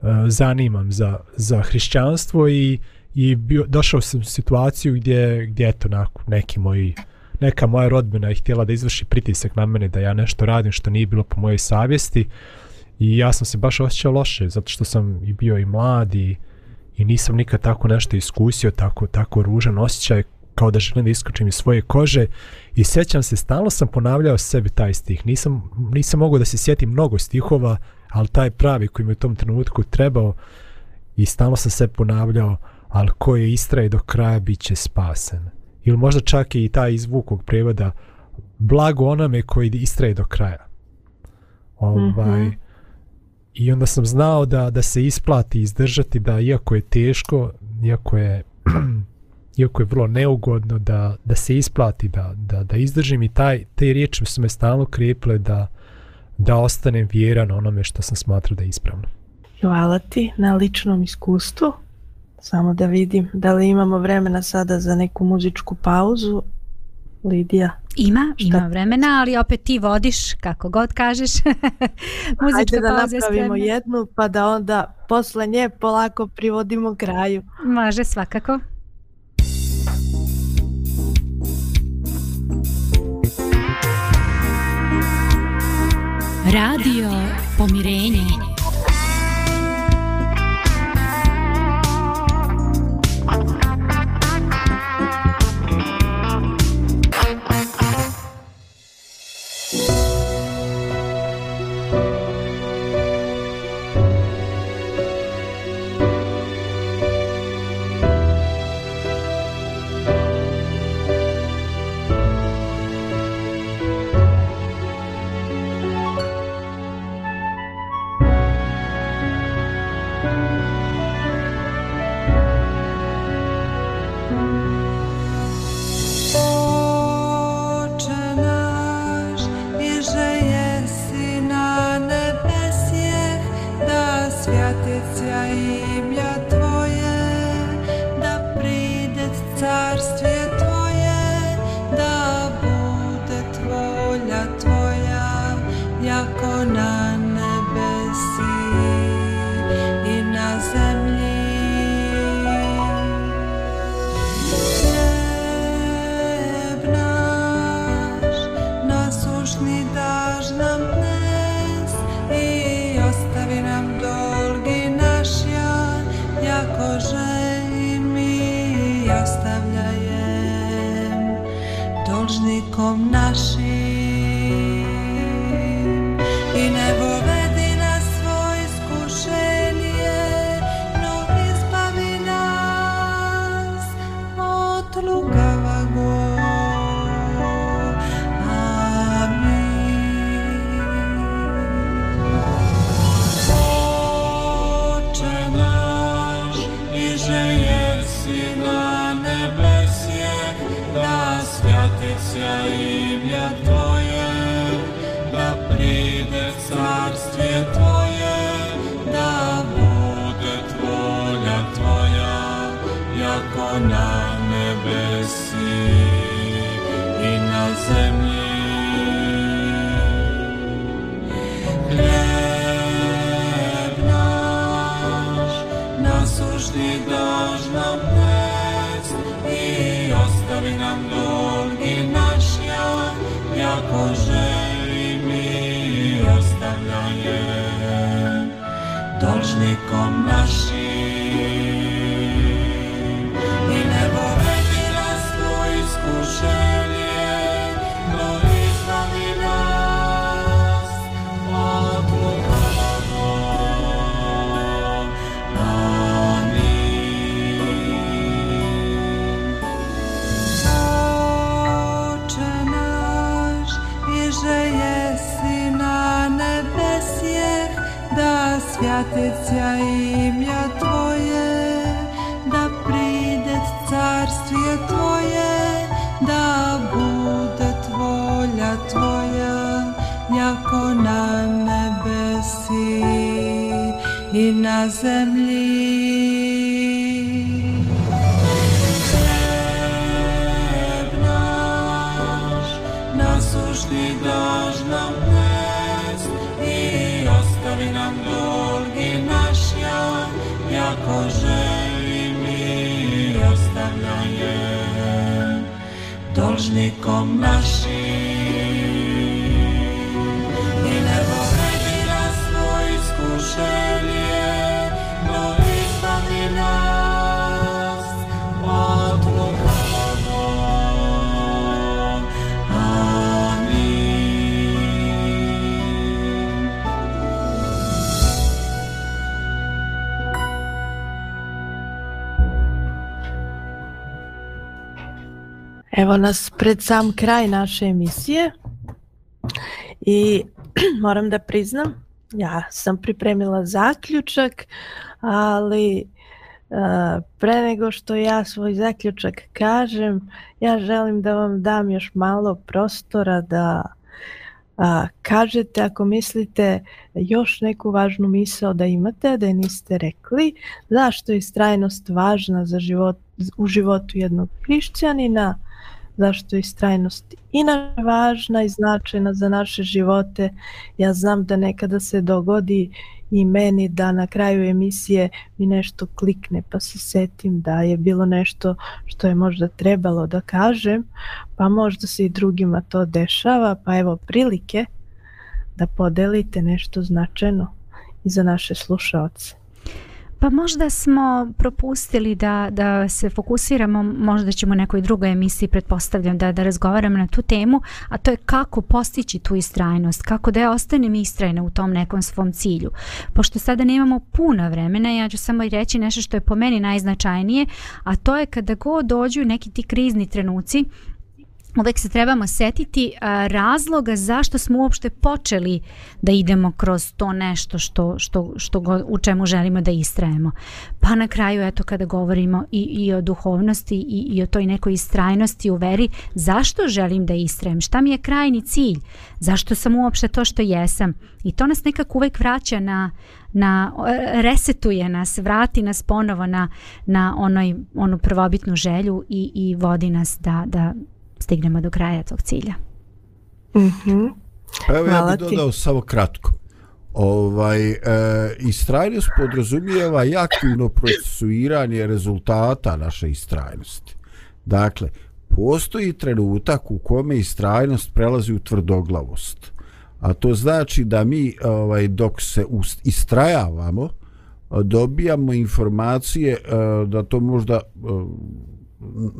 uh, zanimam za, za hrišćanstvo i, i bio, došao sam u situaciju gdje, gdje eto onako neki moji neka moja rodbina je htjela da izvrši pritisak na mene da ja nešto radim što nije bilo po mojoj savjesti i ja sam se baš osjećao loše zato što sam i bio i mlad i, i nisam nikad tako nešto iskusio tako, tako ružan osjećaj kao da želim da iskočim iz svoje kože i sećam se, stalno sam ponavljao sebi taj stih, nisam, nisam mogao da se sjetim mnogo stihova, ali taj pravi koji mi u tom trenutku trebao i stalno sam se ponavljao, ali ko je istraje do kraja bit će spasen. Ili možda čak i taj izvuk ovog prevoda, blago onome koji istraje do kraja. Ovaj, mm -hmm. I onda sam znao da da se isplati izdržati da iako je teško, iako je iako je vrlo neugodno da, da se isplati, da, da, da izdržim i taj, te riječi su me stalno krijeple da, da ostanem vjeran onome što sam smatrao da je ispravno. Hvala ti na ličnom iskustvu. Samo da vidim da li imamo vremena sada za neku muzičku pauzu. Lidija. Ima, šta? ima vremena, ali opet ti vodiš kako god kažeš. Muzička Ajde pauza da napravimo je jednu pa da onda posle nje polako privodimo kraju. Može svakako. Radio Pomirenje. Radio Pomirenje. long night. It's time, yeah. nikom naszym. I ne boreli no od Evo nas pred sam kraj naše emisije i moram da priznam, ja sam pripremila zaključak, ali uh, pre nego što ja svoj zaključak kažem, ja želim da vam dam još malo prostora da uh, kažete ako mislite još neku važnu misao da imate, da je niste rekli, zašto je strajnost važna za život, u životu jednog hrišćanina, uh, zašto je istrajnost inače važna i značajna za naše živote. Ja znam da nekada se dogodi i meni da na kraju emisije mi nešto klikne pa se setim da je bilo nešto što je možda trebalo da kažem pa možda se i drugima to dešava pa evo prilike da podelite nešto značajno i za naše slušalce. Pa možda smo propustili da, da se fokusiramo, možda ćemo u nekoj drugoj emisiji, pretpostavljam, da, da razgovaramo na tu temu, a to je kako postići tu istrajnost, kako da ja ostanem istrajna u tom nekom svom cilju. Pošto sada nemamo puno vremena, ja ću samo reći nešto što je po meni najznačajnije, a to je kada god dođu neki ti krizni trenuci, uvek se trebamo setiti uh, razloga zašto smo uopšte počeli da idemo kroz to nešto što, što, što go, u čemu želimo da istrajemo. Pa na kraju, eto, kada govorimo i, i o duhovnosti i, i o toj nekoj istrajnosti u veri, zašto želim da istrajem? Šta mi je krajni cilj? Zašto sam uopšte to što jesam? I to nas nekako uvek vraća na, na e, resetuje nas, vrati nas ponovo na, na onoj, onu prvobitnu želju i, i vodi nas da, da stignemo do kraja tog cilja. Mm -hmm. Evo Hvala ja bih dodao ti. samo kratko. Ovaj, e, istrajnost podrazumijeva jaktivno procesuiranje rezultata naše istrajnosti. Dakle, postoji trenutak u kome istrajnost prelazi u tvrdoglavost. A to znači da mi ovaj, dok se istrajavamo, dobijamo informacije e, da to možda e,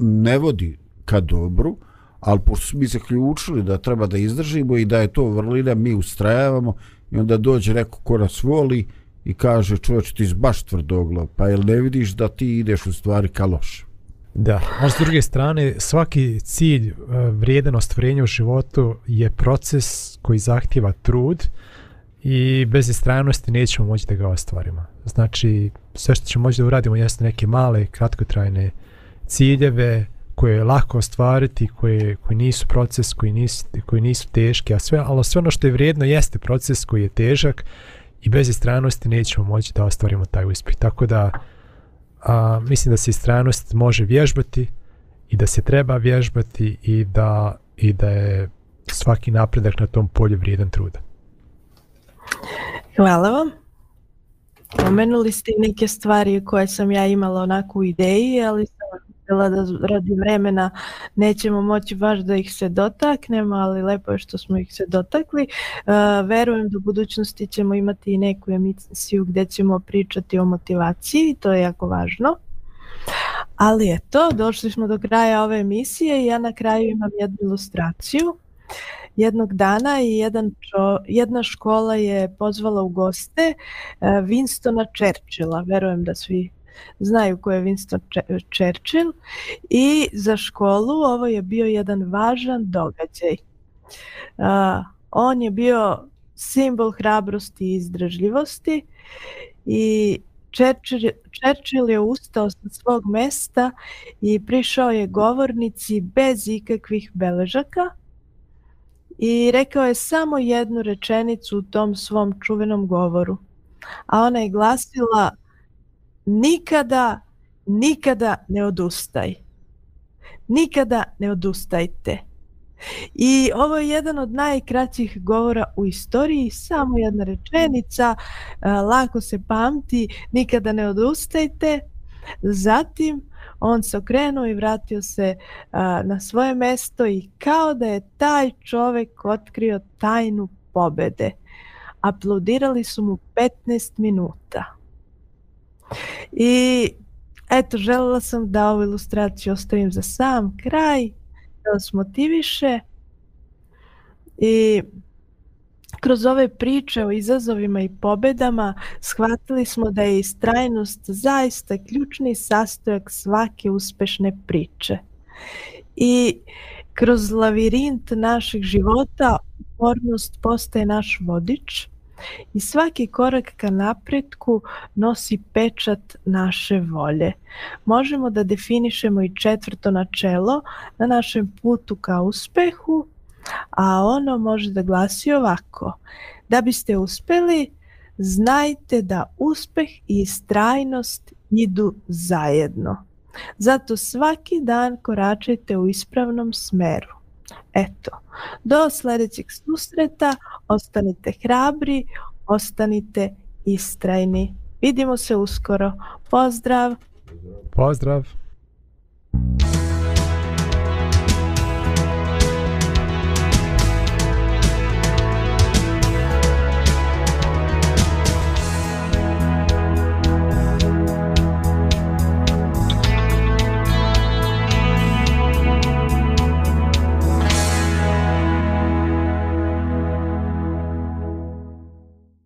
ne vodi ka dobru, ali pošto smo mi zaključili da treba da izdržimo i da je to vrlina, mi ustrajavamo i onda dođe neko ko nas voli i kaže čovječ ti si baš tvrdoglav, pa jel ne vidiš da ti ideš u stvari ka lošem? Da, a s druge strane, svaki cilj e, vrijedan ostvorenja u životu je proces koji zahtjeva trud i bez istrajanosti nećemo moći da ga ostvarimo. Znači, sve što ćemo moći da uradimo jeste neke male, kratkotrajne ciljeve, uh, koje je lako ostvariti, koje, koje nisu proces, koji nisu, koji nisu teški, a sve, ali sve ono što je vrijedno jeste proces koji je težak i bez stranosti nećemo moći da ostvarimo taj uspjeh. Tako da a, mislim da se stranost može vježbati i da se treba vježbati i da, i da je svaki napredak na tom polju vrijedan truda. Hvala vam. Pomenuli ste neke stvari koje sam ja imala onako u ideji, ali shvatila da radi vremena nećemo moći baš da ih se dotaknemo, ali lepo je što smo ih se dotakli. E, verujem da u budućnosti ćemo imati i neku emisiju gdje ćemo pričati o motivaciji, to je jako važno. Ali eto, došli smo do kraja ove emisije i ja na kraju imam jednu ilustraciju. Jednog dana i jedan čo, jedna škola je pozvala u goste e, Winstona Churchilla, verujem da svi znaju ko je Winston Churchill i za školu ovo je bio jedan važan događaj. Uh, on je bio simbol hrabrosti i izdržljivosti i Churchill je ustao sa svog mesta i prišao je govornici bez ikakvih beležaka i rekao je samo jednu rečenicu u tom svom čuvenom govoru. A ona je glasila nikada, nikada ne odustaj. Nikada ne odustajte. I ovo je jedan od najkraćih govora u istoriji, samo jedna rečenica, lako se pamti, nikada ne odustajte. Zatim on se okrenuo i vratio se na svoje mesto i kao da je taj čovek otkrio tajnu pobede. Aplodirali su mu 15 minuta. I eto, želela sam da ovu ilustraciju ostavim za sam kraj, da vas motiviše. I kroz ove priče o izazovima i pobedama shvatili smo da je istrajnost zaista ključni sastojak svake uspešne priče. I kroz lavirint naših života upornost postaje naš vodič i svaki korak ka napretku nosi pečat naše volje. Možemo da definišemo i četvrto načelo na našem putu ka uspehu, a ono može da glasi ovako. Da biste uspeli, znajte da uspeh i strajnost idu zajedno. Zato svaki dan koračajte u ispravnom smeru. Eto, do sljedećeg susreta, ostanite hrabri, ostanite istrajni. Vidimo se uskoro. Pozdrav! Pozdrav! Pozdrav.